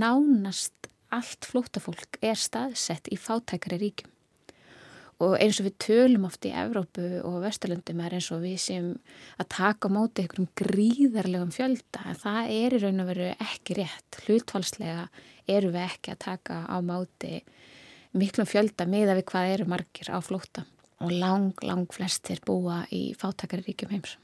nánast allt flótafólk er staðsett í fátækari ríkjum. Og eins og við tölum oft í Evrópu og Vesturlundum er eins og við sem að taka á móti einhverjum gríðarlegum fjölda en það er í raun og veru ekki rétt. Hlutfalslega eru við ekki að taka á móti miklum fjölda miða við hvað eru margir á flóta og lang, lang flestir búa í fátækari ríkjum heims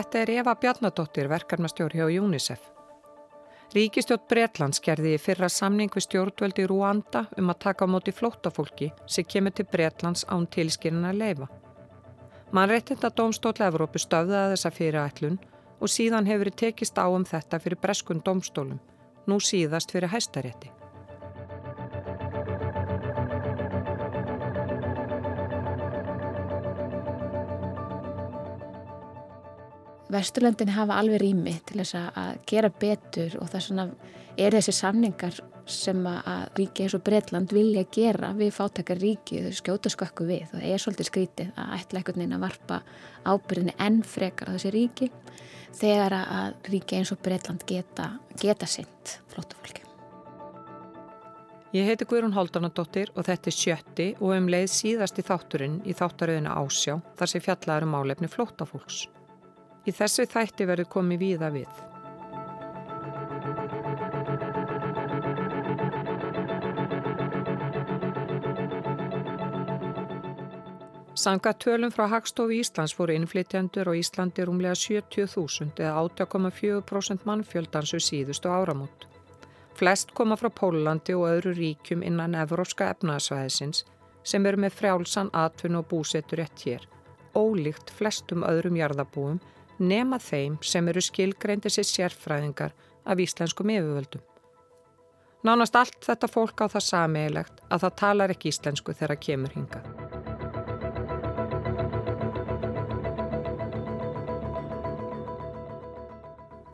Þetta er Eva Bjarnadóttir, verkefnastjóri hjá UNICEF. Ríkistjótt Breitlands gerði í fyrra samning við stjórnvöldi Rúanda um að taka á móti flóttafólki sem kemur til Breitlands án tilskynna að leifa. Mannréttinda Dómstóla Evrópu stöfðaði þessa fyrirætlun og síðan hefur tekist á um þetta fyrir breskun dómstólum, nú síðast fyrir hæstarétti. Vesturlöndin hafa alveg rými til þess að gera betur og það er þessi samningar sem að ríki eins og Breitland vilja gera við fátakar ríki, þau skjóta skökku við og það er svolítið skrítið að ætla einhvern veginn að varpa ábyrðinni enn frekar á þessi ríki þegar að ríki eins og Breitland geta, geta sint flótafólki. Ég heiti Guðrún Haldunadóttir og þetta er sjötti og um leið síðast í þátturinn í þáttaröðina Ásjá þar sem fjallaður um álefni flótafólks. Í þessu þætti verður komið víða við. Sanga tölum frá Hagstofu Íslands fóru innflytjandur og Íslandi rúmlega 70.000 eða 8,4% mannfjöldansu síðustu áramót. Flest koma frá Pólandi og öðru ríkjum innan Evróska efnaðsvæðisins sem eru með frjálsan atvinn og búsetur rétt hér, ólíkt flestum öðrum jarðabúum nema þeim sem eru skilgreindir sér sérfræðingar af íslenskum yfirvöldum. Nánast allt þetta fólk á það sameigilegt að það talar ekki íslensku þegar það kemur hinga.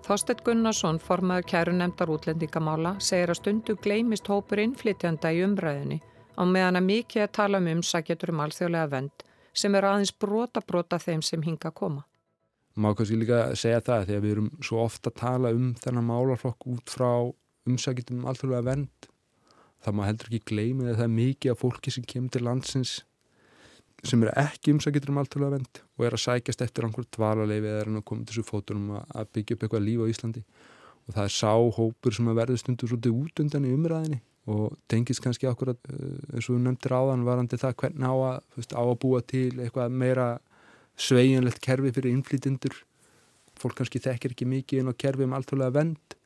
Þorstedt Gunnarsson, formaður kæru nefndar útlendingamála, segir að stundu gleimist hópur innflytjanda í umræðinni á meðan að mikið að tala um umsækjatur um alþjóðlega vend sem er aðeins brota brota þeim sem hinga koma má kannski líka segja það þegar við erum svo ofta að tala um þennan málarflokk út frá umsækjum alþjóðlega vend það má heldur ekki gleymi að það er mikið af fólki sem kemur til landsins sem eru ekki umsækjum um alþjóðlega vend og er að sækjast eftir einhver dvalarleifi eða er að koma til þessu fótunum að byggja upp eitthvað líf á Íslandi. Og það er sáhópur sem að verður stundur svolítið út undan í umræðinni og tengist kannski okkur að, eh, eins og nefndir áðan varandi það hvernig á að, veist, á að búa til eitthvað meira sveiginlegt kerfi fyrir innflýtindur fólk kannski þekkir ekki mikið inn á kerfi um alltfjóðlega vend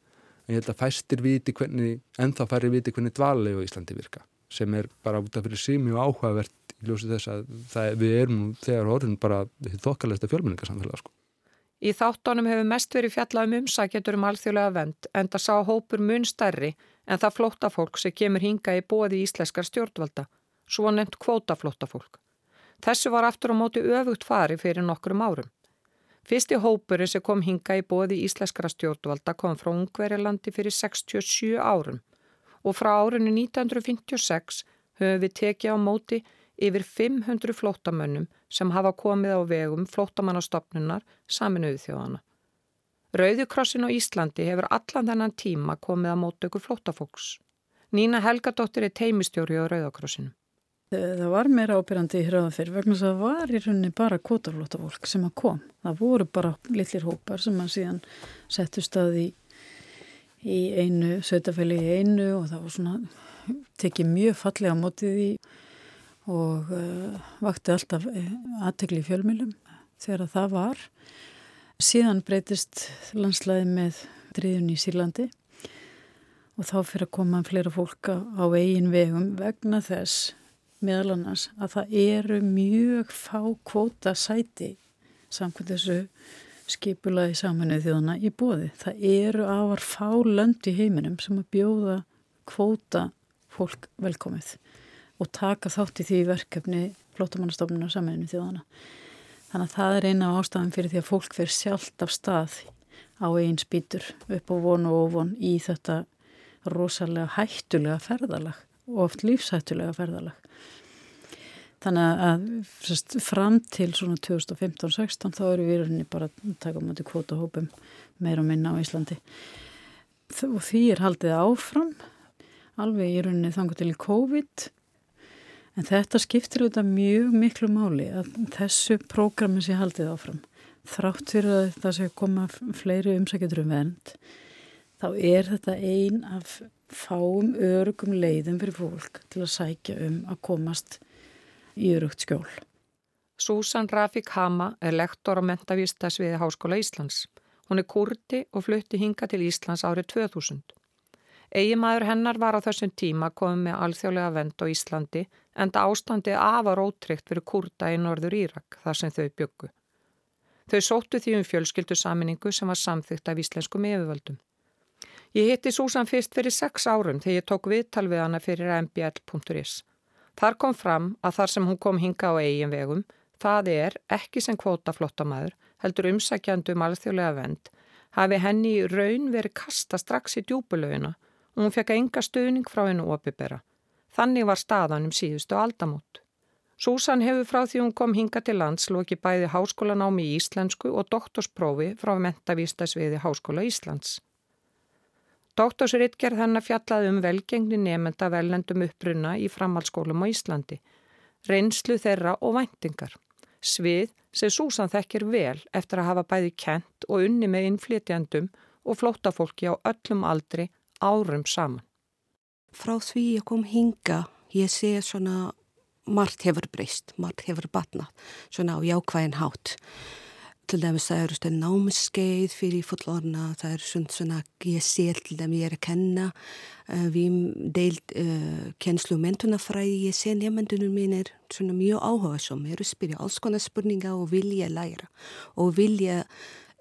en ég held að fæstir viti hvernig ennþá færi viti hvernig dvalegu Íslandi virka sem er bara út af fyrir sig mjög áhugavert í ljósi þess að það, við erum þegar orðin bara þokkalegsta fjölmenningarsamfélag sko. Í þáttónum hefur mest verið fjallað um umsækjendur um alþjóðlega vend en það sá hópur mun stærri en það flóttafólk sem kemur hinga í bóði íslenskar stjórnvalda, svo nefnt kvótaflóttafólk. Þessu var aftur á móti öfugt fari fyrir nokkrum árum. Fyrsti hópurinn sem kom hinga í bóði íslenskara stjórnvalda kom frá Ungverilandi fyrir 67 árum og frá árinu 1956 höfum við tekið á móti yfir 500 flótamönnum sem hafa komið á vegum flótamannastofnunar saminuðu þjóðana. Rauðukrossin á Íslandi hefur allan þennan tíma komið á mótöku flótafóks. Nína Helgadóttir er teimistjóri á Rauðukrossinum. Það var meira ábyrjandi í hrjóðan fyrir vegna þess að það var í rauninni bara kvotaflóta fólk sem að kom. Það voru bara litlir hópar sem að síðan settu staði í, í einu, sötafæli í einu og það var svona, tekið mjög fallega mótið í og uh, vakti alltaf eh, aðtegli í fjölmjölum þegar það var. Síðan breytist landslæði með driðun í Sýrlandi og þá fyrir að koma fleira fólk á eigin vegum vegna þess meðal annars að það eru mjög fá kvóta sæti samkvæmt þessu skipulaði saminuð þjóðana í bóði. Það eru ávar fá lönd í heiminum sem að bjóða kvóta fólk velkomið og taka þátt í því verkefni flótamannastofnunar saminuð þjóðana. Þannig að það er eina ástafan fyrir því að fólk fer sjálft af stað á einn spýtur upp á von og ofon í þetta rosalega hættulega ferðalag og oft lífsættulega ferðalag. Þannig að sérst, fram til svona 2015-16 þá eru við hérna bara að taka mútið kvotahópum meira og minna á Íslandi. Og því er haldið áfram, alveg í rauninni þangu til COVID. En þetta skiptir auðvitað mjög miklu máli að þessu prógrami sé haldið áfram. Þrátt fyrir að það sé koma fleiri umsækjadur um vernd, þá er þetta ein af fáum örugum leiðum fyrir fólk til að sækja um að komast í örugt skjól. Susan Rafik Hama er lektor á mentavístasviði Háskóla Íslands. Hún er kurdi og flutti hinga til Íslands árið 2000. Egimæður hennar var á þessum tíma komið með alþjóðlega vend á Íslandi en það ástandi afar ótryggt fyrir kurda í norður Írak þar sem þau byggu. Þau sóttu því um fjölskyldu saminningu sem var samþygt af íslenskum yfirvöldum. Ég hitti Susan fyrst fyrir sex árum þegar ég tók viðtal við hana fyrir mbl.is. Þar kom fram að þar sem hún kom hinga á eigin vegum, það er ekki sem kvótaflottamæður, heldur umsækjandu um alþjóðlega vend, hafi henni í raun verið kasta strax í djúbulauina og hún fekk enga stuðning frá hennu opibera. Þannig var staðan um síðustu aldamót. Susan hefur frá því hún kom hinga til lands loki bæði háskólanámi í íslensku og doktorsprófi frá mentavístasviði Háskóla Íslands. Doktorsritgerð hennar fjallaði um velgengni nefnda velendum uppruna í framhaldsskólum á Íslandi, reynslu þeirra og væntingar. Svið sem Súsan þekkir vel eftir að hafa bæði kent og unni með innflytjandum og flótafólki á öllum aldri árum saman. Frá því ég kom hinga, ég sé svona margt hefur breyst, margt hefur batnað, svona á jákvæðin hátt til dæmis það eru stöð námskeið fyrir fullorna, það er svona, svona ég sé til dæmis ég er að kenna uh, við deilt uh, kennslu og mentunafræði, ég sé nefnendunum mín er svona mjög áhuga sem eru að spyrja alls konar spurninga og vilja læra og vilja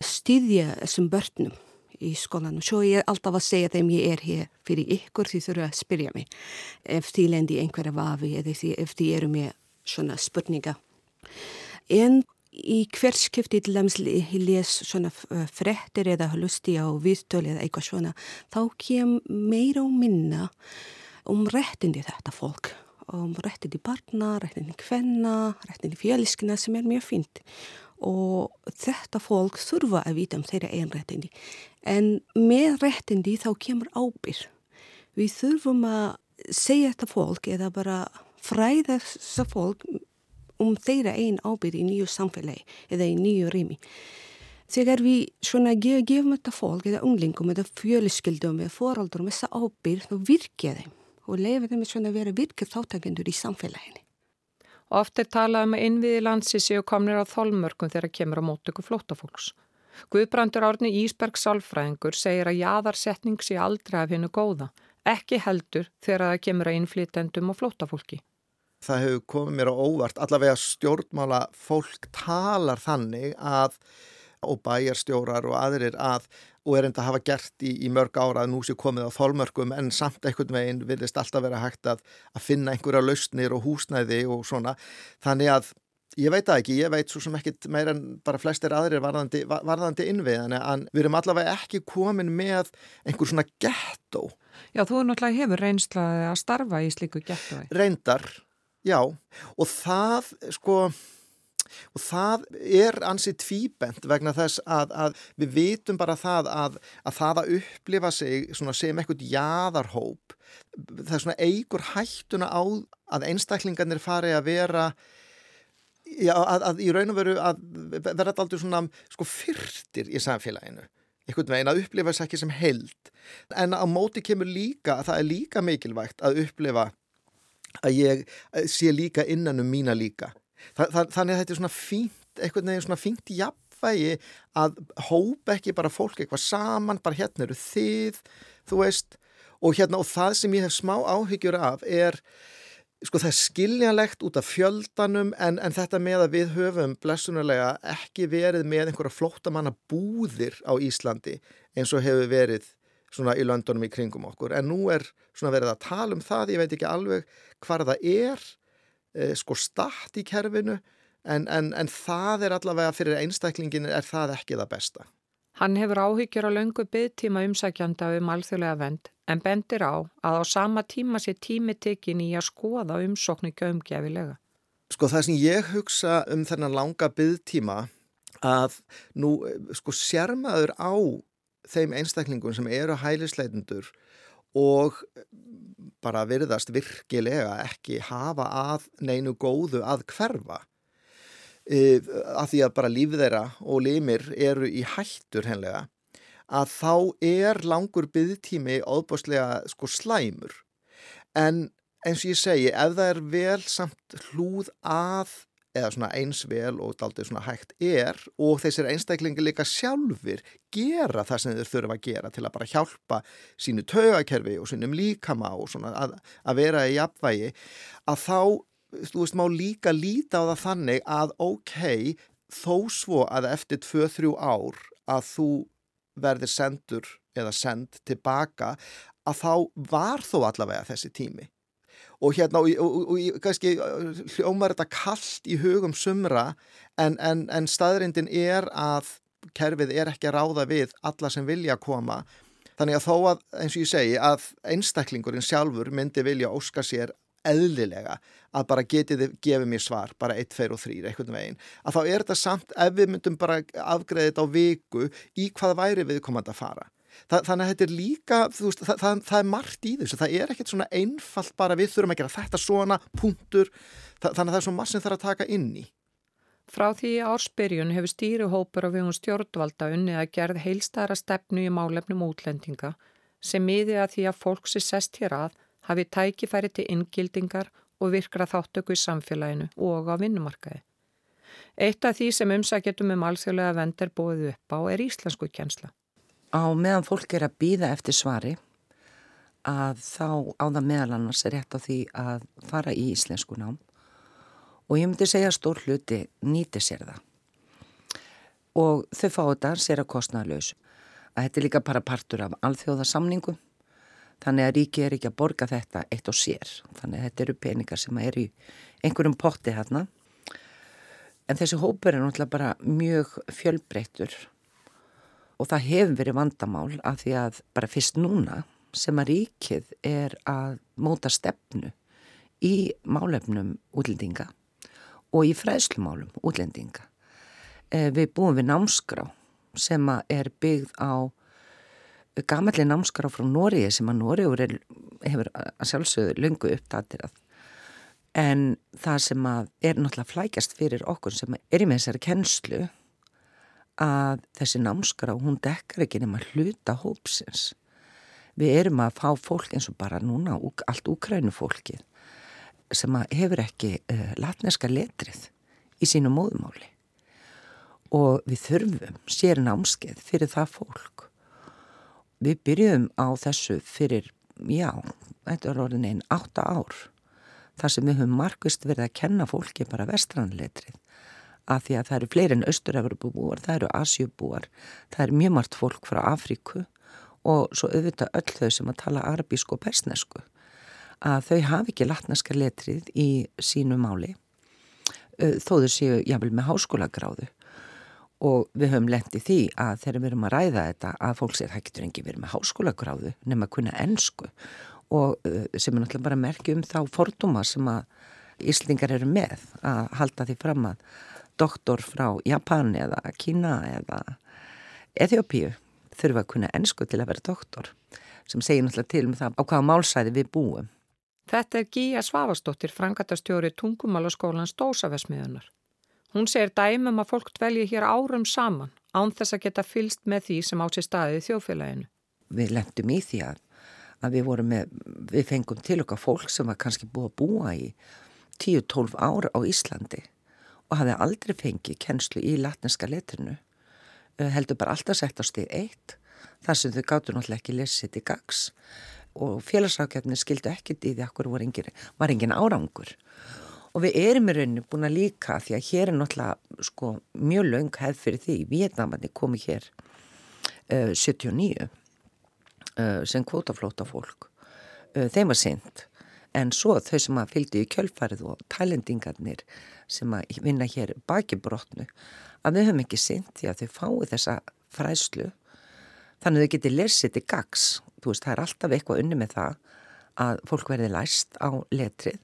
styðja þessum börnum í skólanum. Svo ég er alltaf að segja þeim ég er hér fyrir ykkur því þurfa að spyrja mig ef því lendi einhverja vafi eða ef því eru mér svona spurninga. En í hverskipti til dæmis les svona eh, frettir eða hlusti á viðtölu eða eitthvað svona þá kem meira og minna um réttindi þetta fólk. Um réttindi barna, réttindi kvenna réttindi fjöliskina sem er mjög fint og þetta fólk þurfa að vita um þeirra einn réttindi. En með réttindi þá kemur ábyr við þurfum að segja þetta fólk eða bara fræða þessa fólk um þeirra einn ábyrð í nýju samfélagi eða í nýju rými. Þegar við svona gefum þetta fólk eða unglingum eða fjöluskildum eða foraldurum þessa ábyrð þá virkja þeim og lefa þeim svona að vera virkið þáttakendur í samfélaginu. Oft er talað um að innviði landsi séu komnir á þólmörkum þegar kemur á mótöku flótafólks. Guðbrandur Árni Ísberg Sálfræðingur segir að jæðarsetning sé aldrei af hennu góða, ekki heldur þegar það kemur að innflýtendum og flótafólki það hefur komið mér á óvart allavega stjórnmála fólk talar þannig að og bæjarstjórar og aðrir að og er enda að hafa gert í, í mörg ára að nú sé komið á þólmörkum en samt einhvern veginn vilist alltaf vera hægt að, að finna einhverja lausnir og húsnæði og svona. Þannig að ég veit það ekki, ég veit svo sem ekkit meira en bara flestir aðrir varðandi, varðandi innvið en við erum allavega ekki komin með einhver svona gettó. Já, þú náttúrulega hefur reynslaði að starfa í slíku gettói Reyndar Já, og það sko og það er ansið tvíbent vegna þess að, að við vitum bara það að, að það að upplifa sig sem eitthvað jæðarhóp það er svona eigur hættuna á að einstaklingarnir fari að vera já, að, að í raun og veru að vera alltaf svona sko fyrtir í samfélaginu. Einhvern veginn að upplifa þess ekki sem held en á móti kemur líka að það er líka mikilvægt að upplifa að ég eh, sé líka innan um mína líka. Þa, það, þannig að þetta er svona fínt, eitthvað nefnir svona fínt jafnvægi að hópa ekki bara fólk eitthvað saman, bara hérna eru þið, þú veist, og hérna og það sem ég hef smá áhyggjur af er, sko það er skiljanlegt út af fjöldanum en, en þetta með að við höfum blessunulega ekki verið með einhverja flóttamanna búðir á Íslandi eins og hefur verið svona í löndunum í kringum okkur en nú er svona verið að tala um það ég veit ekki alveg hvað það er eh, sko statt í kerfinu en, en, en það er allavega fyrir einstaklingin er það ekki það besta Hann hefur áhyggjur á löngu byggtíma umsækjanda um alþjóðlega vend en bendir á að á sama tíma sé tími tekin í að skoða umsóknu gömgefilega. Sko það sem ég hugsa um þennan langa byggtíma að nú sko sérmaður á þeim einstaklingum sem eru hælisleitundur og bara virðast virkilega ekki hafa að neinu góðu að hverfa. E, að því að bara líf þeirra og limir eru í hættur henlega að þá er langur byggtími óbúslega sko slæmur. En eins og ég segi ef það er vel samt hlúð að eða svona eins vel og daldið svona hægt er og þessir einstaklingi líka sjálfur gera það sem þeir þurfa að gera til að bara hjálpa sínu taugakerfi og sínum líkama og svona að, að vera í jafnvægi að þá, þú veist, má líka líta á það þannig að ok, þó svo að eftir 2-3 ár að þú verðir sendur eða send tilbaka að þá var þó allavega þessi tími og hérna og, og, og kannski hljómar þetta kallt í hugum sumra en, en, en staðrindin er að kerfið er ekki að ráða við alla sem vilja koma. Þannig að þó að eins og ég segi að einstaklingurinn sjálfur myndi vilja óska sér eðlilega að bara getið gefið mér svar, bara 1, 2 og 3 einhvern veginn, að þá er þetta samt ef við myndum bara afgreðið þetta á viku í hvað væri viðkomandi að fara Þa, þannig að þetta er líka, veist, það, það, það er margt í þessu, það er ekkert svona einfalt bara við þurfum að gera þetta svona, punktur, það, þannig að það er svona massin þarf að taka inn í. Frá því ársbyrjun hefur stýruhópur á viðhund stjórnvalda unni að gerð heilstæra stefnu í málefnum útlendinga sem miði að því að fólk sem sest hér að hafi tækifæri til inngildingar og virkra þáttöku í samfélaginu og á vinnumarkaði. Eitt af því sem umsækjetum um alþjóðlega vendar bóðu upp á er íslensku kjensla á meðan fólk er að býða eftir svari að þá á það meðal annars er rétt á því að fara í íslensku nám. Og ég myndi segja að stór hluti nýti sér það. Og þau fá þetta sér að kostnaðlaus að þetta er líka bara partur af alþjóðasamningu þannig að ríki er ekki að borga þetta eitt og sér. Þannig að þetta eru peningar sem er í einhverjum potti hérna en þessi hópur er náttúrulega bara mjög fjölbreyttur og það hefur verið vandamál af því að bara fyrst núna sem að ríkið er að móta stefnu í málefnum útlendinga og í fræðslumálum útlendinga. Eh, við búum við námskrá sem er byggð á gamalli námskrá frá Nóriði sem að Nóriður hefur að sjálfsögðu lungu uppdaterað. En það sem er náttúrulega flækjast fyrir okkur sem er í með þessari kennslu að þessi námskrá, hún dekkar ekki nema hluta hópsins. Við erum að fá fólk eins og bara núna, allt úkrænu fólkið, sem hefur ekki uh, latneska letrið í sínu móðumáli. Og við þurfum sér námskeið fyrir það fólk. Við byrjum á þessu fyrir, já, þetta er orðin einn átta ár. Það sem við höfum markvist verið að kenna fólki bara vestranletrið að því að það eru fleiri en austur-Evropubúar, það eru Asjubúar, það er mjög margt fólk frá Afríku og svo auðvitað öll þau sem að tala arabísku og persnesku að þau hafi ekki latneska letrið í sínu máli þó þau séu jáfnvel með háskólagráðu. Og við höfum lendið því að þegar við erum að ræða þetta að fólk sér það getur engi verið með háskólagráðu nema að kunna ennsku og sem er náttúrulega bara merkjum þá forduma sem að Íslingar eru með að halda því fram að doktor frá Japan eða Kína eða Eþjópíu þurfa að kunna ennsku til að vera doktor sem segir náttúrulega til um það á hvaða málsæði við búum. Þetta er Gíja Svavastóttir, frangatastjóri tungumálaskólans Dósafesmiðunar. Hún segir dæmum að fólk dvelji hér árum saman án þess að geta fylst með því sem á sér staðið í þjófélaginu. Við lendum í því að, að við, með, við fengum til okkar fólk sem var kannski búið að búa í 10-12 ár á Íslandi og hafði aldrei fengið kennslu í latneska letrinu heldur bara alltaf sett á stíð eitt. Þar sem þau gáttu náttúrulega ekki lesið til gags. Og félagsákjafnir skildu ekkit í því að hverju var engin, var engin árangur. Og við erum í rauninu búin að líka því að hér er náttúrulega sko, mjög laung hefð fyrir því. Vietnamandi komi hér uh, 79 uh, sem kvótaflóta fólk uh, þeim var synd en svo þau sem að fylgdu í kjölfarið og talendingarnir sem að vinna hér baki brotnu að við höfum ekki synt því að þau fái þessa fræslu þannig að þau geti lesið til gags þú veist, það er alltaf eitthvað unni með það að fólk verði læst á letrið.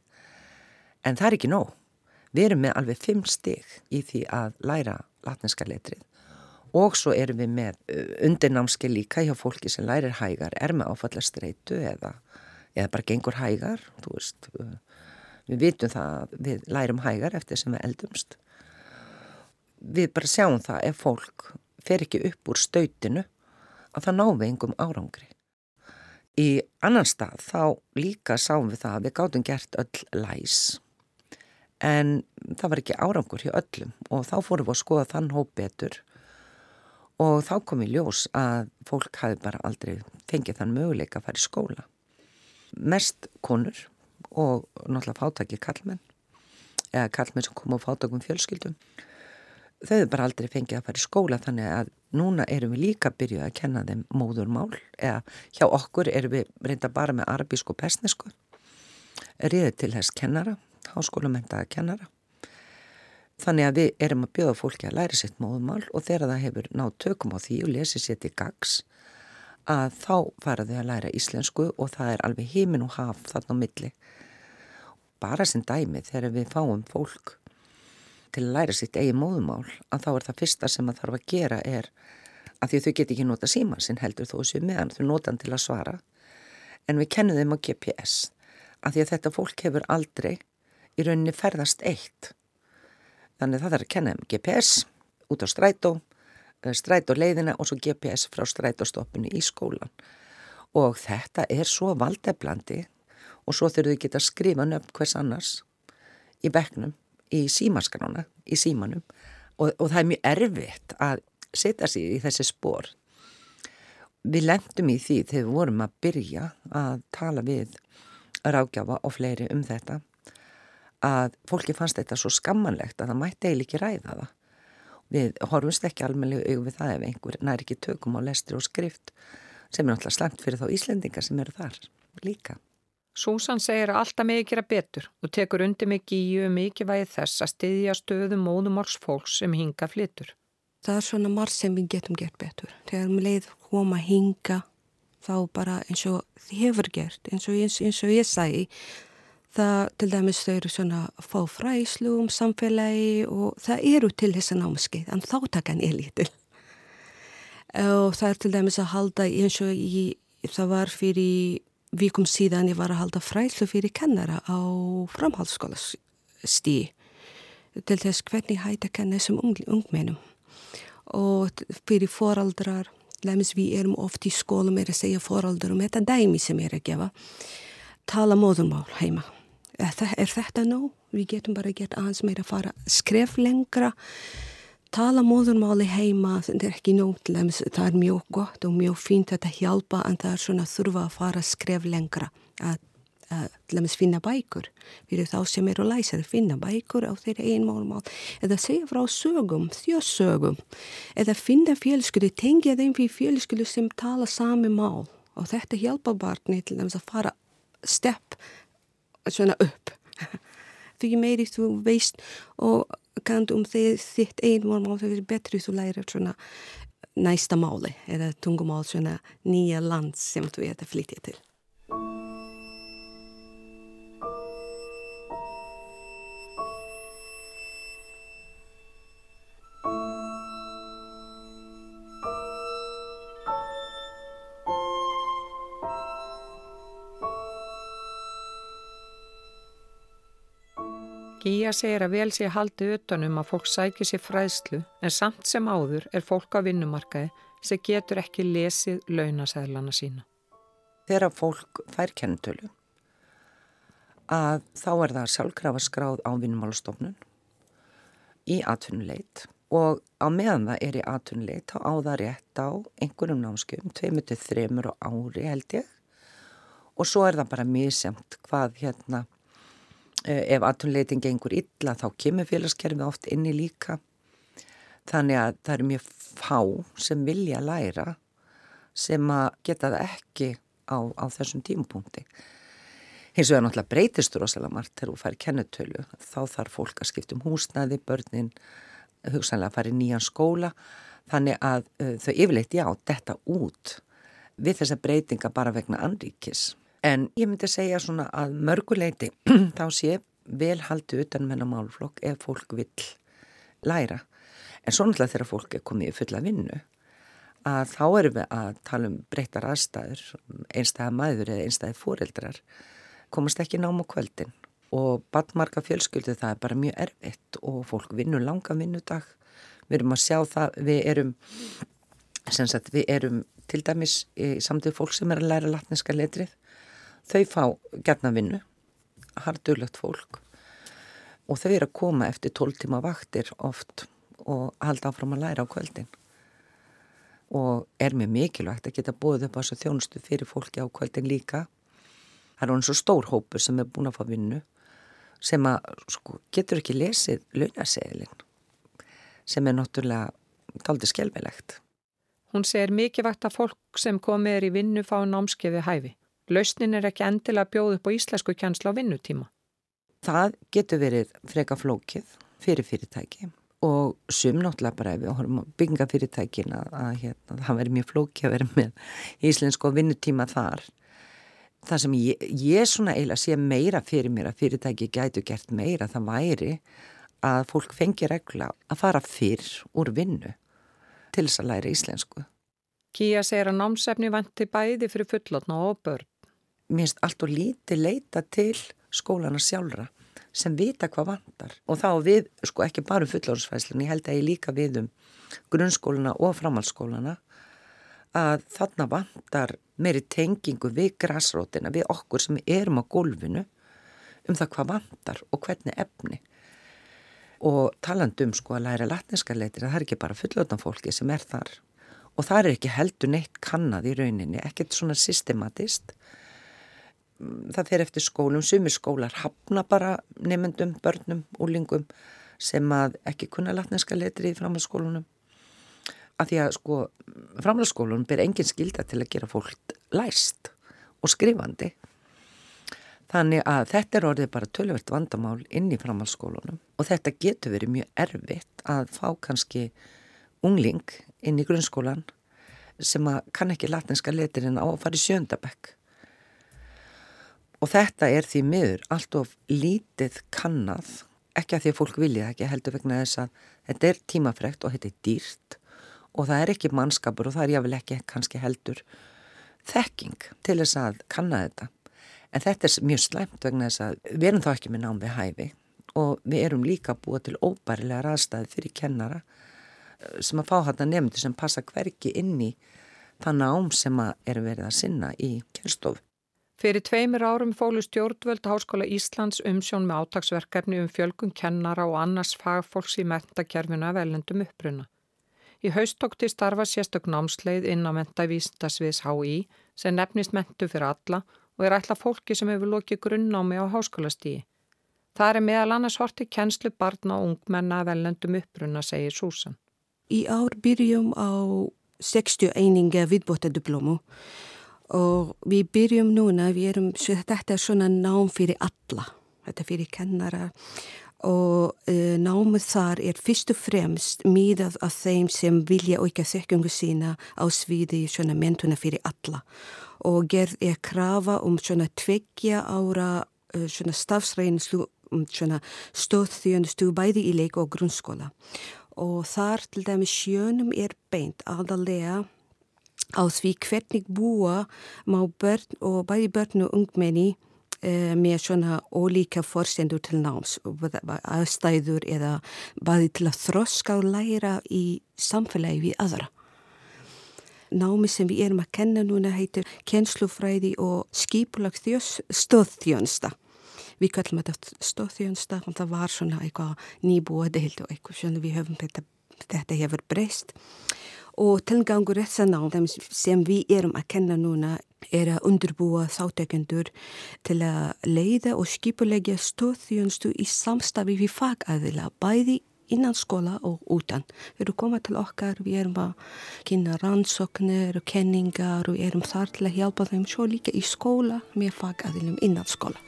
En það er ekki nóg. Við erum með alveg fimm stig í því að læra latneska letrið. Og svo erum við með undirnámski líka hjá fólki sem lærir hægar, er með áfallastreitu eða, eða bara gengur hægar, veist, uh, við vitum það að við lærum hægar eftir sem við eldumst. Við bara sjáum það ef fólk fer ekki upp úr stautinu að það ná við engum árangri. Í annan stað þá líka sáum við það að við gáttum gert öll læs en það var ekki árangur hjá öllum og þá fórum við að skoða þann hóp betur og þá kom í ljós að fólk hafi bara aldrei fengið þann möguleika að fara í skóla. Mest konur og náttúrulega fátakir kallmenn eða kallmenn sem kom á fátakum fjölskyldum þau hefur bara aldrei fengið að fara í skóla. Þannig að núna erum við líka byrjuð að kenna þeim móðurmál eða hjá okkur erum við reynda bara með arabísku og persnesku riðið til þess kennara háskólamentaða kennara. Þannig að við erum að bjóða fólki að læra sitt móðurmál og þegar það hefur nátt tökum á því og lesið sér til gags að þá fara þau að læra íslensku og það er alveg heimin og haf þarna á milli. Bara sem dæmi þegar við fáum fólk til að læra sitt eigi móðumál að þá er það fyrsta sem það þarf að gera er að því að þau get ekki nota síman sinn heldur þó séu meðan þau nota hann til að svara. En við kennum þeim á GPS að því að þetta fólk hefur aldrei í rauninni ferðast eitt. Þannig það þarf að kenna þeim GPS út á strætó eh, strætó leiðina og svo GPS frá strætóstoppinu í skólan og þetta er svo valdeflandi og svo þurfum við geta að skrifa nöfn hvers annars í bekknum í símaskrána, í símanum og, og það er mjög erfitt að setja sér í þessi spór. Við lendum í því þegar við vorum að byrja að tala við rákjafa og fleiri um þetta að fólki fannst þetta svo skammanlegt að það mætti eiginlega ekki ræða það. Við horfumst ekki almenlega auðvitað við það ef einhver næri ekki tökum á lestri og skrift sem er náttúrulega slangt fyrir þá Íslendingar sem eru þar líka. Súsan segir að alltaf megi gera betur og tekur undir mig gíu mikið vægi þess að styðja stöðu móðumorgs fólks sem hinga flytur. Það er svona marg sem við getum gert betur. Þegar við leið hóma hinga þá bara eins og þið hefur gert, eins og, eins, eins og ég sæi, það til dæmis þau eru svona fá fræslu um samfélagi og það eru til þessa námskeið, en þáttakan er lítil. Og það er til dæmis að halda eins og í, það var fyrir vikum síðan ég var að halda fræslu fyrir kennara á framhaldsskóla stí til þess hvernig hægt að kenna þessum ung, ungmennum og fyrir foraldrar lemins við erum oft í skólum er að segja foraldrar um þetta dæmi sem er að gefa tala móðumál heima er, þetta nóg? Við getum bara gett aðeins meira að fara skref lengra. Tala móðurmáli heima, þetta er ekki nógt, það er mjög gott og mjög fínt að þetta hjálpa en það er svona þurfa að fara að skref lengra að, að dæmis finna bækur. Fyrir þá sem eru að læsa að finna bækur á þeirra einmálmál eða segja frá sögum, þjóðsögum. Eða finna fjölskyldu, tengja þeim fyrir fjölskyldu sem tala sami mál. Og þetta hjálpa barni til dæmis að fara stepp svona upp. Því meiri þú veist og kant um þitt einmál það er betri þú læra svona næsta máli eða tungumál svona nýja land sem þú er að flytja til Gíja segir að vel sé haldið utanum að fólk sækir sér fræðslu en samt sem áður er fólk á vinnumarkaði sem getur ekki lesið launasæðlana sína. Þegar fólk fær kennutölu að þá er það sjálfkrafa skráð á vinnumálastofnun í atvinnuleit og á meðan það er í atvinnuleit þá á það rétt á einhverjum námskjöfum, 2-3 ári held ég og svo er það bara mjög semt hvað hérna ef aðtunleitin gengur illa þá kemur félagskerfið oft inni líka. Þannig að það eru mjög fá sem vilja læra sem að geta það ekki á, á þessum tímupunkti. Hins vegar náttúrulega breytistur rosalega margt þegar þú færi kennutölu. Þá þarf fólk að skipta um húsnæði, börnin hugsanlega að fara í nýjan skóla. Þannig að uh, þau yfirleitt já, detta út við þessa breytinga bara vegna anríkis. En ég myndi segja svona að mörguleiti þá sé vel haldi utan menna um málflokk ef fólk vil læra. En svo náttúrulega þegar fólk er komið í fulla vinnu að þá erum við að tala um breyttar aðstæður, einstæða maður eða einstæði fóreldrar komast ekki nám á kvöldin. Og badmarka fjölskyldu það er bara mjög erfitt og fólk vinnur langa vinnudag. Við erum að sjá það, við erum sagt, við erum til dæmis í samtíð fólk sem er að læra latniska letrið, þau fá gerna vinnu, hardurlegt fólk og þau eru að koma eftir 12 tíma vaktir oft og halda áfram að læra á kvöldin og er mér mikilvægt að geta búið upp á þessu þjónustu fyrir fólki á kvöldin líka það er hún svo stór hópur sem er búin að fá vinnu sem að sko, getur ekki lesið launaseglin sem er náttúrulega daldi skelvelegt. Hún segir mikilvægt að fólk sem komið er í vinnu fá námskefi hæfi. Lausnin er ekki endilega bjóð upp á íslensku kjænsla á vinnutíma. Það getur verið freka flókið fyrir fyrirtæki og sum náttúrulega bara ef við horfum að bygginga fyrirtækin að, að hérna, það verður mjög flókið að vera með íslensku vinnutíma þar það sem ég, ég svona eiginlega sé meira fyrir mér að fyrirtæki gætu gert meira það væri að fólk fengi regla að fara fyrr úr vinnu til þess að læra íslensku. Kíja segir að námsefni vanti bæði fyrir fullotna og börn. Mér finnst allt og lítið leita til skólana sjálfra sem vita hvað vantar og þá við, sko ekki bara um fullorðsfæslunni, ég held að ég líka við um grunnskólana og framhaldsskólana að þarna vantar meiri tengingu við græsrótina, við okkur sem erum á gólfinu um það hvað vantar og hvernig efni. Og talandum sko að læra latneska leitir, það er ekki bara fullöðan fólki sem er þar. Og það er ekki heldur neitt kannad í rauninni, ekkert svona systematist. Það fer eftir skólum, sumir skólar hafna bara nefndum, börnum, úlingum sem að ekki kunna latneska leitir í framhaldsskólunum að því að sko framhaldsskólun ber engin skilda til að gera fólk læst og skrifandi. Þannig að þetta er orðið bara tölvert vandamál inn í framhaldsskólunum og þetta getur verið mjög erfitt að fá kannski ungling inn í grunnskólan sem að kann ekki latinska letirinn á að fara í sjöndabekk og þetta er því miður allt of lítið kannad ekki að því að fólk vilja ekki heldur vegna þess að þetta er tímafrekt og þetta er dýrt og það er ekki mannskapur og það er jáfnvel ekki kannski heldur þekking til þess að kanna þetta. En þetta er mjög slæmt vegna þess að við erum þá ekki með nám við hæfi og við erum líka búið til óbærilega raðstæði fyrir kennara eh, sem að fá þetta nefndu sem passa hverki inn í það nám sem að er verið að sinna í kjörstofu. Fyrir tveimur árum fólu stjórnvöld Háskóla Íslands umsjón með átagsverkefni um fjölgun kennara og annars fagfólks í mentakerfuna velendum uppruna. Í haust tók til starfa sérstök námsleið inn á mentavísndasviðs HÍ sem nefnist mentu fyrir alla og er ætla fólki sem hefur lokið grunnnámi á háskólastíi. Það er meðal annars horti kennslu barna og ungmenna velendum uppruna, segir Súsan. Í ár byrjum á 60 eininga viðbótadiplomu og við byrjum núna, við erum, þetta er svona nám fyrir alla, þetta er fyrir kennara. Og uh, námið þar er fyrst og fremst miðað af þeim sem vilja auka þekkungu sína á sviði svona mentuna fyrir alla. Og gerð er krafa um svona tveggja ára uh, svona stafsræðinslu um svona stóðþjónustu bæði í leik og grunnskóla. Og þar til dæmi sjöunum er beint aðalega á því hvernig búa má börn og bæði börn og ungmenni Eh, með svona ólíka forsendur til náms, aðstæður eða bæði til að þroska og læra í samfélagi við aðra. Námi sem við erum að kenna núna heitir kennslufræði og skipulag stóðþjónsta. Við kallum þetta stóðþjónsta og það var svona eitthvað nýbúa deild og eitthvað svona við höfum þetta, þetta hefur breyst og tilgangur þess að ná sem við erum að kenna núna er að undurbúa þáttekendur til að leiða og skipulegja stóðþjónstu í samstafi við fagæðila bæði innan skóla og utan. Við erum komað til okkar, við erum að kynna rannsóknir og kenningar og erum þar til að hjálpa þeim svo líka í skóla með fagæðilum innan skóla.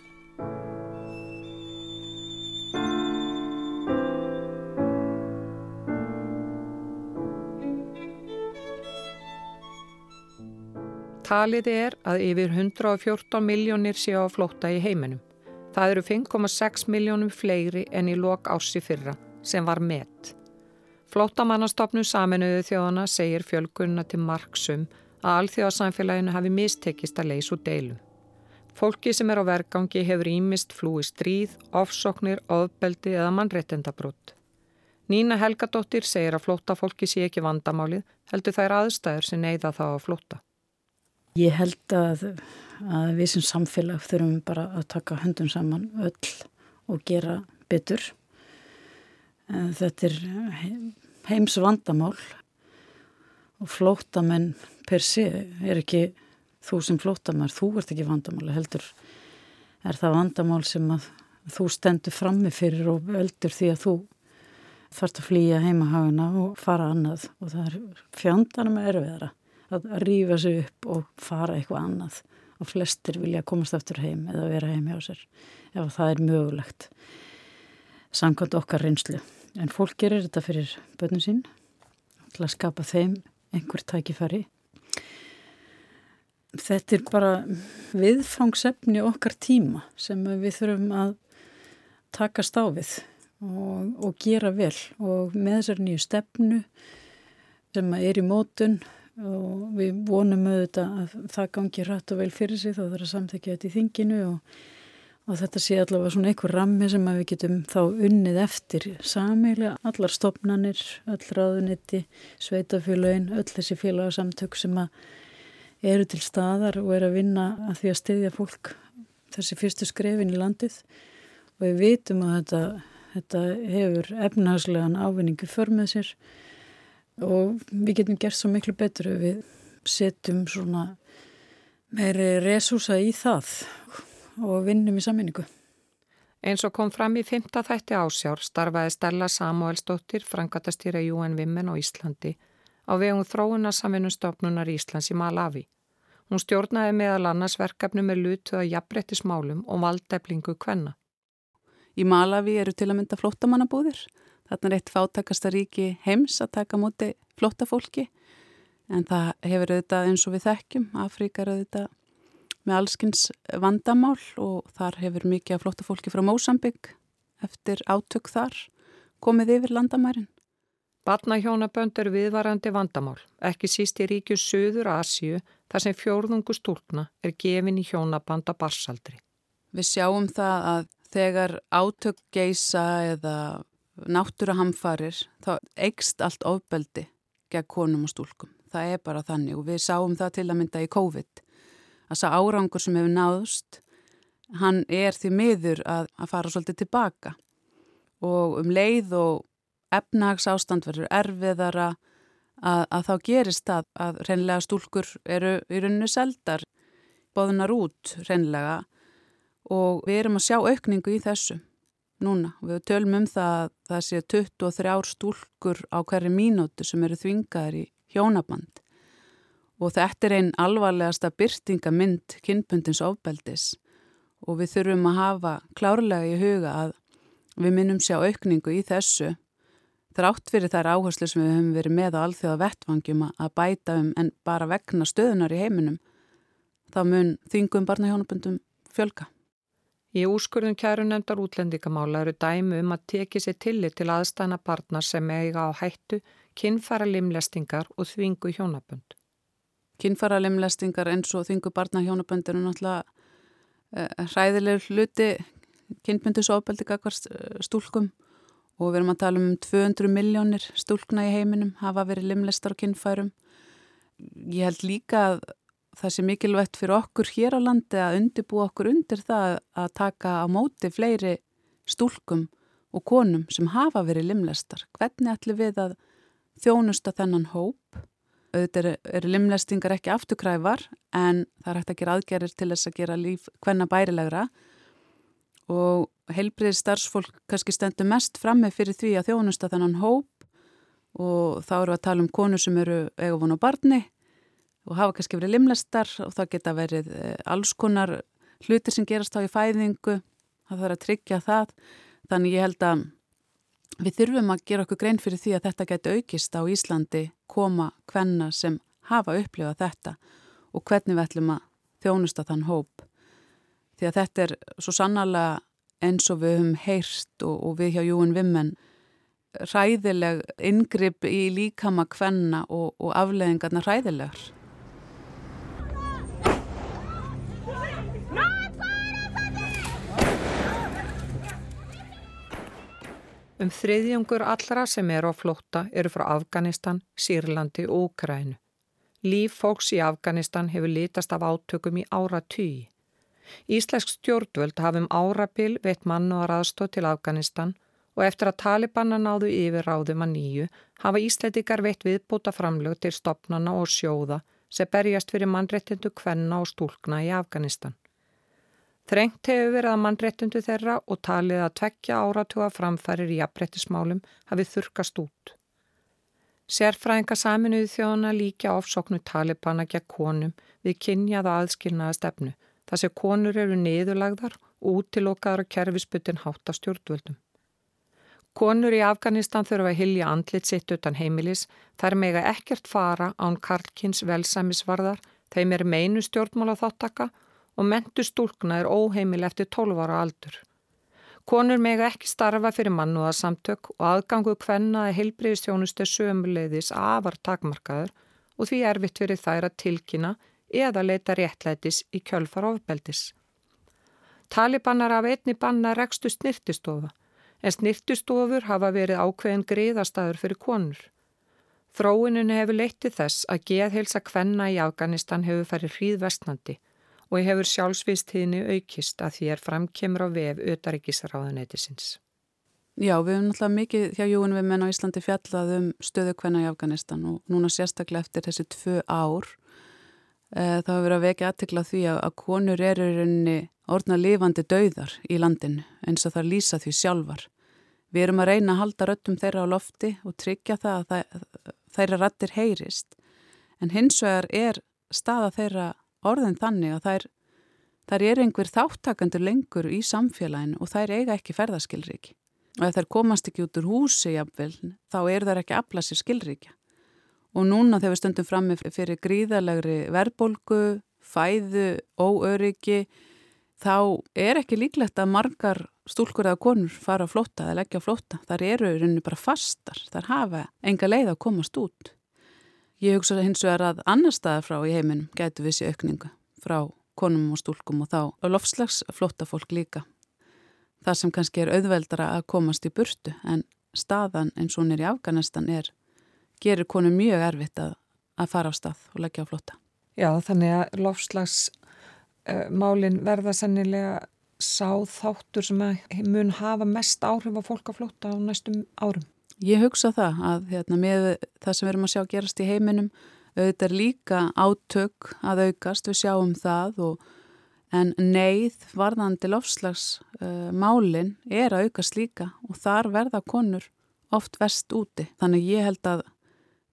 Talið er að yfir 114 miljónir séu á flótta í heiminum. Það eru 5,6 miljónum fleiri en í lok ássi fyrra sem var met. Flóttamannastofnum saminuðu þjóðana segir fjölgunna til marksum að alþjóðasamfélaginu hafi mistekist að leysa úr deilum. Fólki sem er á vergangi hefur ímist flúi stríð, ofsoknir, ofbeldi eða mannrettendabrótt. Nína Helgadóttir segir að flóttafólki sé ekki vandamálið, heldur þær aðstæður sem neyða þá að flótta. Ég held að, að við sem samfélag þurfum bara að taka höndum saman öll og gera betur. Þetta er heims vandamál og flóttamenn per sé er ekki þú sem flóttamær, þú ert ekki vandamál heldur er það vandamál sem að þú stendur frammi fyrir og veldur því að þú þarfst að flýja heimahaguna og fara annað. Og það er fjandarna með erfiðara að rýfa sig upp og fara eitthvað annað. Og flestir vilja komast aftur heim eða vera heim hjá sér ef það er mögulegt samkvæmt okkar reynslu. En fólk gerir þetta fyrir börnum sín til að skapa þeim einhver tækifæri. Þetta er bara viðfangsefni okkar tíma sem við þurfum að taka stáfið og, og gera vel. Og með þessar nýju stefnu sem er í mótun og við vonum auðvitað að það gangi rætt og vel fyrir sig þá þarf að samþekja þetta í þinginu og, og þetta sé allavega svona einhver rammi sem við getum þá unnið eftir. Samilega allar stopnanir, öll ráðunetti, sveitafélagin, öll þessi félagsamtök sem eru til staðar og eru að vinna að því að styðja fólk þessi fyrstu skrefin í landið. Og við vitum að þetta, þetta hefur efnahagslegan ávinningu för með sér og við getum gert svo miklu betur ef við setjum svona meiri resúsa í það og vinnum í sammenningu. Eins og kom fram í fymta þætti ásjár starfaði Stella Samuelsdóttir, frangatastýra UN Women á Íslandi á vegum þróunarsamvinnustofnunar Íslands í Malawi. Hún stjórnaði meðal annars verkefni með lutu að jafnbrettismálum og valdeflingu kvenna. Í Malawi eru til að mynda flottamannabúðir. Þarna er eitt fátakasta ríki heims að taka móti flottafólki en það hefur auðvitað eins og við þekkjum. Afríka er auðvitað með allskins vandamál og þar hefur mikið af flottafólki frá Mósambygg eftir átök þar komið yfir landamærin. Batnahjónabönd er viðvarandi vandamál, ekki síst í ríkju Suður Asíu þar sem fjórðungu stúlna er gefin í hjónabanda barsaldri. Við sjáum það að þegar átök geisa eða náttúrahamfarir þá eigst allt ofbeldi gegn konum og stúlkum. Það er bara þannig og við sáum það til að mynda í COVID. Þess að árangur sem hefur náðust, hann er því miður að, að fara svolítið tilbaka og um leið og efnags ástand verður erfiðara að, að þá gerist það að reynlega stúlkur eru í rauninu seldar, boðunar út reynlega og við erum að sjá aukningu í þessu núna. Við tölum um það að það sé 23 stúlkur á hverju mínúti sem eru þvingaðar í hjónaband og þetta er einn alvarlegasta byrtingamind kynpundins ofbeldis og við þurfum að hafa klárlega í huga að við minnum sjá aukningu í þessu þrátt fyrir þær áherslu sem við höfum verið með á alþjóða vettvangjum að bæta um en bara vegna stöðunar í heiminum, þá mun þingum barnahjónabundum fjölka. Í úrskurðum kæru nefndar útlendingamála eru dæmi um að teki sér tillit til aðstæna barna sem eiga á hættu, kinnfara limlestingar og þvingu hjónabönd. Kinnfara limlestingar eins og þvingu barnahjónabönd eru náttúrulega uh, hræðilegur hluti kinnbundusofbeldi kakvart eh, stúlkum og við erum að tala um 200 miljónir stúlkna í heiminum hafa verið limlestar og kinnfærum. Ég held líka að það sé mikilvægt fyrir okkur hér á landi að undibú okkur undir það að taka á móti fleiri stúlkum og konum sem hafa verið limlestar. Hvernig ætlum við að þjónusta þennan hóp? Auðvitað eru er limlestingar ekki afturkræfar en það er hægt að gera aðgerir til þess að gera líf hvenna bærilegra og heilbriðir starfsfólk kannski stendur mest framme fyrir því að þjónusta þennan hóp og þá eru að tala um konur sem eru eiga vonu á barni og hafa kannski verið limlestar og það geta verið eh, alls konar hlutir sem gerast á í fæðingu það þarf að tryggja það þannig ég held að við þurfum að gera okkur grein fyrir því að þetta geti aukist á Íslandi koma hvenna sem hafa upplifað þetta og hvernig við ætlum að þjónusta þann hóp. Því að þetta er svo sannarlega eins og við höfum heyrst og, og við hjá Júin Vimmen ræðileg ingripp í líkama kvenna og, og afleðingarna ræðilegar. Um þriðjungur allra sem eru á flótta eru frá Afganistan, Sýrlandi og Úkrænu. Líf fólks í Afganistan hefur litast af átökum í ára tugi. Íslensk stjórnvöld hafum árabil veitt mann og aðstóð til Afganistan og eftir að Talibanna náðu yfir ráðum að nýju hafa Íslandikar veitt viðbúta framlög til stopnana og sjóða sem berjast fyrir mannrettindu kvenna og stúlkna í Afganistan. Þrengt hefur verið að mannrettundu þeirra og talið að tvekja áratuga framfærir í jafnrettismálum hafið þurkast út. Sérfræðinga saminuði þjóðana líka ofsóknu talibana gegn konum við kynjaða aðskilnaða stefnu þar sem konur eru niðurlagðar og útilokaðar að kerfisbutin hátta stjórnvöldum. Konur í Afganistan þurfa að hilja andlit sitt utan heimilis, þar mega ekkert fara án Karlkins velsæmisvarðar, þeim er meinu stjórnmála þáttaka og mentu stúlkna er óheimil eftir 12 ára aldur. Konur mega ekki starfa fyrir mannúðarsamtök og aðgangu hvenna að heilbreyðstjónustu sömuleiðis afar takmarkaður og því erfitt fyrir þær að tilkynna eða leita réttlætis í kjölfar ofbeldis. Talibanar af einni banna rekstu snirtistofa en snirtistofur hafa verið ákveðin greiðastæður fyrir konur. Þróinun hefur leittið þess að geðheilsa kvenna í Afganistan hefur farið hríðvestnandi og hefur sjálfsviðstíðinu aukist að því er framkemur á vef auðaríkisráðunætisins. Já, við hefum náttúrulega mikið hjá Júin við menn á Íslandi fjallað um stöðu hvenna í Afganistan og núna sérstaklega eftir þessi tvö ár e, þá hefur verið að vekja aðtikla því að, að konur eru rauninni orðna lifandi dauðar í landinu eins og það lýsa því sjálfar. Við erum að reyna að halda röttum þeirra á lofti og tryggja það að það, þeirra rattir heyrist en hins vegar er staða þeirra orðin þannig að þær, þær er einhver þáttakandur lengur í samfélaginu og þær eiga ekki ferðaskilríki. Og ef þær komast ekki út úr húsi jafnvel, þá er þær ekki að afla sér skilríkja. Og núna þegar við stöndum fram með fyrir gríðalegri verbolgu, fæðu, óöryggi, þá er ekki líklegt að margar stúlkur eða konur fara að flóta eða leggja að flóta. Þar eru rauninu bara fastar, þar hafa enga leið að komast út. Ég hugsa hins vegar að annar staðar frá í heiminum getur við sér aukninga frá konum og stúlkum og þá og lofslags flótta fólk líka. Það sem kannski er auðveldara að komast í burtu en staðan eins og hún er í Afganistan er, gerir konum mjög erfitt að, að fara á stað og leggja á flótta. Já, þannig að lofslagsmálin uh, verða sennilega sá þáttur sem mun hafa mest áhrif á fólk að flótta á næstum árum. Ég hugsa það að hérna, með það sem við erum að sjá gerast í heiminum auðvitað er líka átök að aukast, við sjáum það og, en neyð varðandi lofslagsmálin uh, er að aukast líka og þar verða konur oft vest úti. Þannig ég held að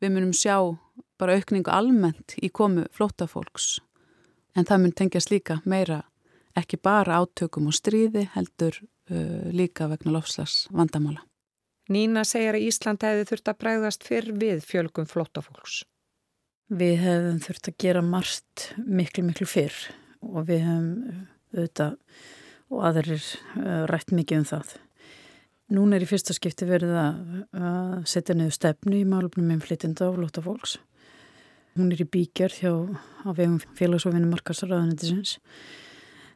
við munum sjá bara aukningu almennt í komu flótafólks en það mun tengjast líka meira ekki bara átökum og stríði heldur uh, líka vegna lofslags vandamála. Nína segir að Ísland hefði þurft að bregðast fyrr við fjölgum flótafólks. Við hefðum þurft að gera margt miklu, miklu fyrr og við hefum auðvitað og aðrir uh, rætt mikið um það. Nún er í fyrsta skipti verið að setja niður stefnu í málumnum með flytjenda og flótafólks. Hún er í bíkjörð hjá félags- og vinnumarkasraðanetisins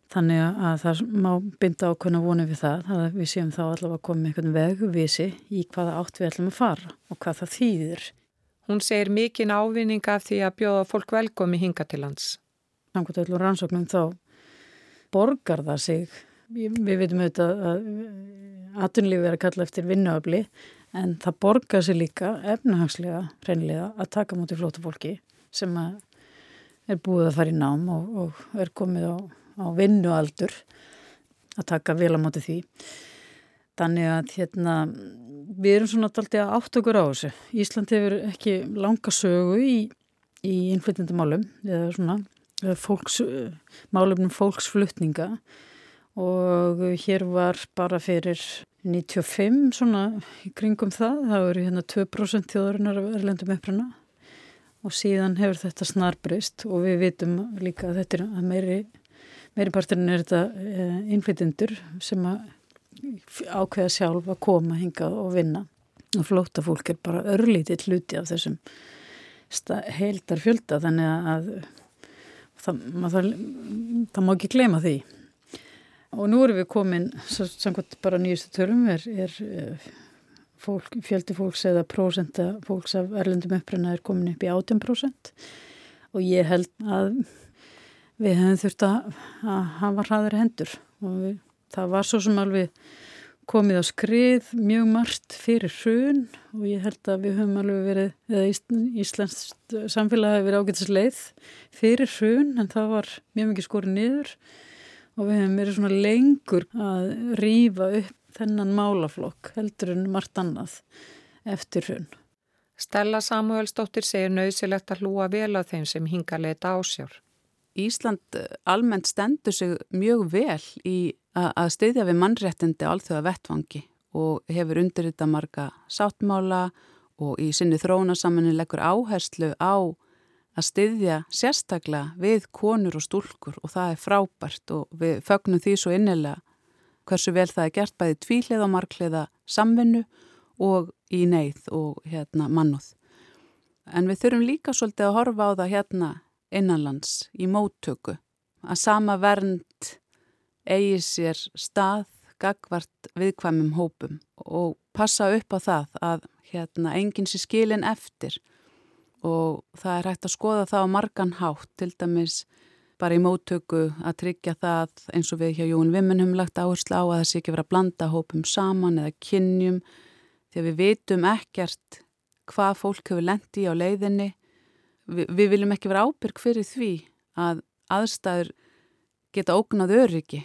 Þannig að það má binda ákveðna vonu við það að við séum þá allavega komið einhvern vegvísi í hvaða átt við ætlum að fara og hvað það þýðir. Hún segir mikinn ávinninga af því að bjóða fólk velkomi hinga til hans. Samkvæmt öllum rannsóknum þá borgar það sig. Við veitum auðvitað að atunlífi er að kalla eftir vinnuöfli en það borgar sig líka efnahagslega reynlega að taka mútið flóta fólki sem er búið að fara í nám og, og er komið á á vinnualdur að taka vel á móti því. Þannig að hérna, við erum svona alltaf átt okkur á þessu. Ísland hefur ekki langa sögu í, í innflytjandamálum eða svona fólks, málumnum fólksflutninga og hér var bara fyrir 95 svona í kringum það, það eru hérna 2% þjóðurinnar af erlendum uppruna og síðan hefur þetta snarbrist og við vitum líka að þetta er að meiri, meiri parturinn er þetta eh, innflytjendur sem ákveða sjálf að koma, hinga og vinna. Og flóta fólk er bara örlítið hluti af þessum heildar fjölda þannig að það, það, það má ekki glema því. Og nú erum við komin samkvæmt bara nýjustu tölum er, er eh, fólk, fjöldi fólks eða prósenta fólks af erlendum uppröna er komin upp í 18% og ég held að við hefum þurft að, að hafa hraðari hendur og við, það var svo sem alveg komið á skrið mjög margt fyrir hrun og ég held að við höfum alveg verið, eða Íslands samfélag hefur verið ágætisleið fyrir hrun en það var mjög mikið skorið niður og við hefum verið svona lengur að rýfa upp þennan málaflokk heldur en margt annað eftir hrun. Stella Samuelsdóttir segir nöðsilegt að hlúa vel á þeim sem hinga leita ásjár. Ísland eh, almennt stendur sig mjög vel í að styðja við mannréttindi alþjóða vettvangi og hefur undir þetta marga sáttmála og í sinni þróunasammenni leggur áherslu á að styðja sérstaklega við konur og stúlkur og það er frábært og við fögnum því svo innilega hversu vel það er gert bæði tvílið og markliða samvinnu og í neyð og hérna mannuð. En við þurfum líka svolítið að horfa á það hérna innanlands í móttöku. Að sama vernd eigi sér stað gagvart viðkvæmum hópum og passa upp á það að hérna enginn sé skilin eftir. Og það er hægt að skoða það á margan hátt til dæmis bara í móttöku að tryggja það eins og við hjá Jón Vimmun höfum lagt áherslu á að það sé ekki verið að blanda hópum saman eða kynjum. Því að við vitum ekkert hvað fólk hefur lendi á leiðinni. Vi, við viljum ekki vera ábyrg fyrir því að aðstæður geta ógnað öryggi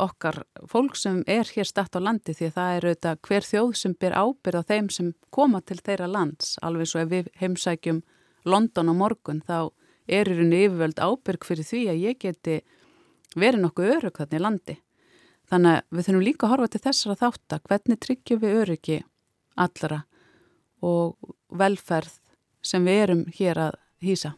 okkar fólk sem er hér statt á landi því að það er auðvitað hver þjóð sem ber ábyrð á þeim sem koma til þeirra lands alveg svo ef við heimsækjum London á morgun þá er í rauninni yfirvöld ábyrg fyrir því að ég geti verið nokkuð örug þarna í landi. Þannig að við þurfum líka að horfa til þessara þátt að hvernig tryggjum við öryggi allara og velferð sem við erum hér að hýsa.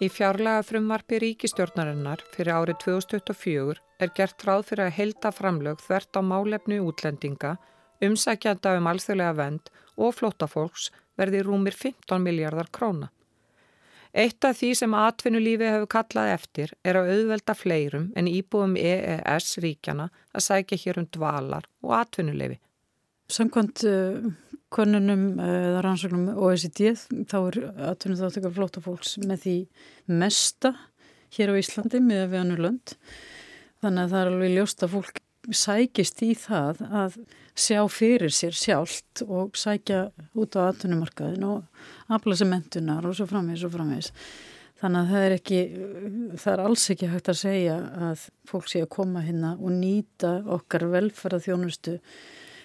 Í fjárlega frumvarfi ríkistjórnarinnar fyrir árið 2024 er gert ráð fyrir að helda framlög þvert á málefnu útlendinga, umsækjanda um alþjóðlega vend og flótafólks verði rúmir 15 miljardar króna. Eitt af því sem atvinnulífi hefur kallað eftir er að auðvelda fleirum en íbúum EES ríkjana að sækja hér um dvalar og atvinnuleifi. Samkvæmt uh, konunum eða rannsóknum OECD þá er aðtunum þáttökar flótafólks með því mesta hér á Íslandi með við annur lönd þannig að það er alveg ljóst að fólk sækist í það að sjá fyrir sér sjálft og sækja út á aðtunumarkaðin og afla sem mentunar og svo framvegs og framvegs þannig að það er ekki það er alls ekki hægt að segja að fólk sé að koma hérna og nýta okkar velferða þjónustu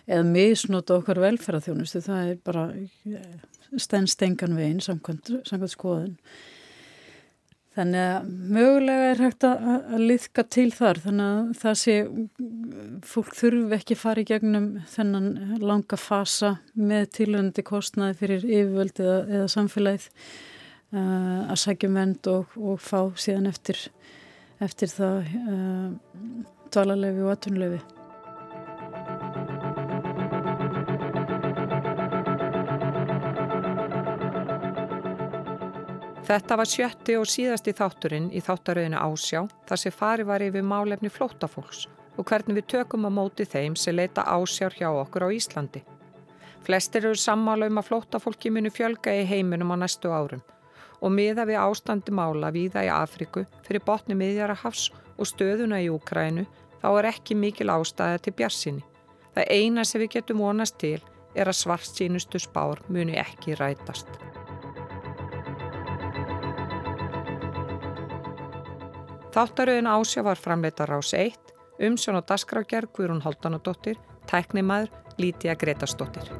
eða misnóta okkar velferðarþjónustu, það er bara stennstengan veginn samkvæmt, samkvæmt skoðun. Þannig að mögulega er hægt að, að liðka til þar þannig að það sé, fólk þurfi ekki fara í gegnum þennan langa fasa með tilhörandi kostnaði fyrir yfirvöld eða, eða samfélagið uh, að sækja vend og, og fá síðan eftir, eftir það uh, dvalarlefi og atunlefi. Þetta var sjötti og síðasti þátturinn í þáttaröðinu Ásjá þar sem fari var yfir málefni flótafólks og hvernig við tökum á móti þeim sem leita ásjár hjá okkur á Íslandi. Flestir eru sammála um að flótafólki munu fjölga í heiminum á næstu árum og miða við ástandi mála víða í Afriku fyrir botni miðjara hafs og stöðuna í Úkrænu þá er ekki mikil ástæði til bjarsinni. Það eina sem við getum vonast til er að svart sínustu spár muni ekki rætast. Þáttaröðin ásjá var framleitar ás 1, umsjón og dasgrágerð Guðrún Haldanadóttir, tæknimaður Lítiða Gretarsdóttir.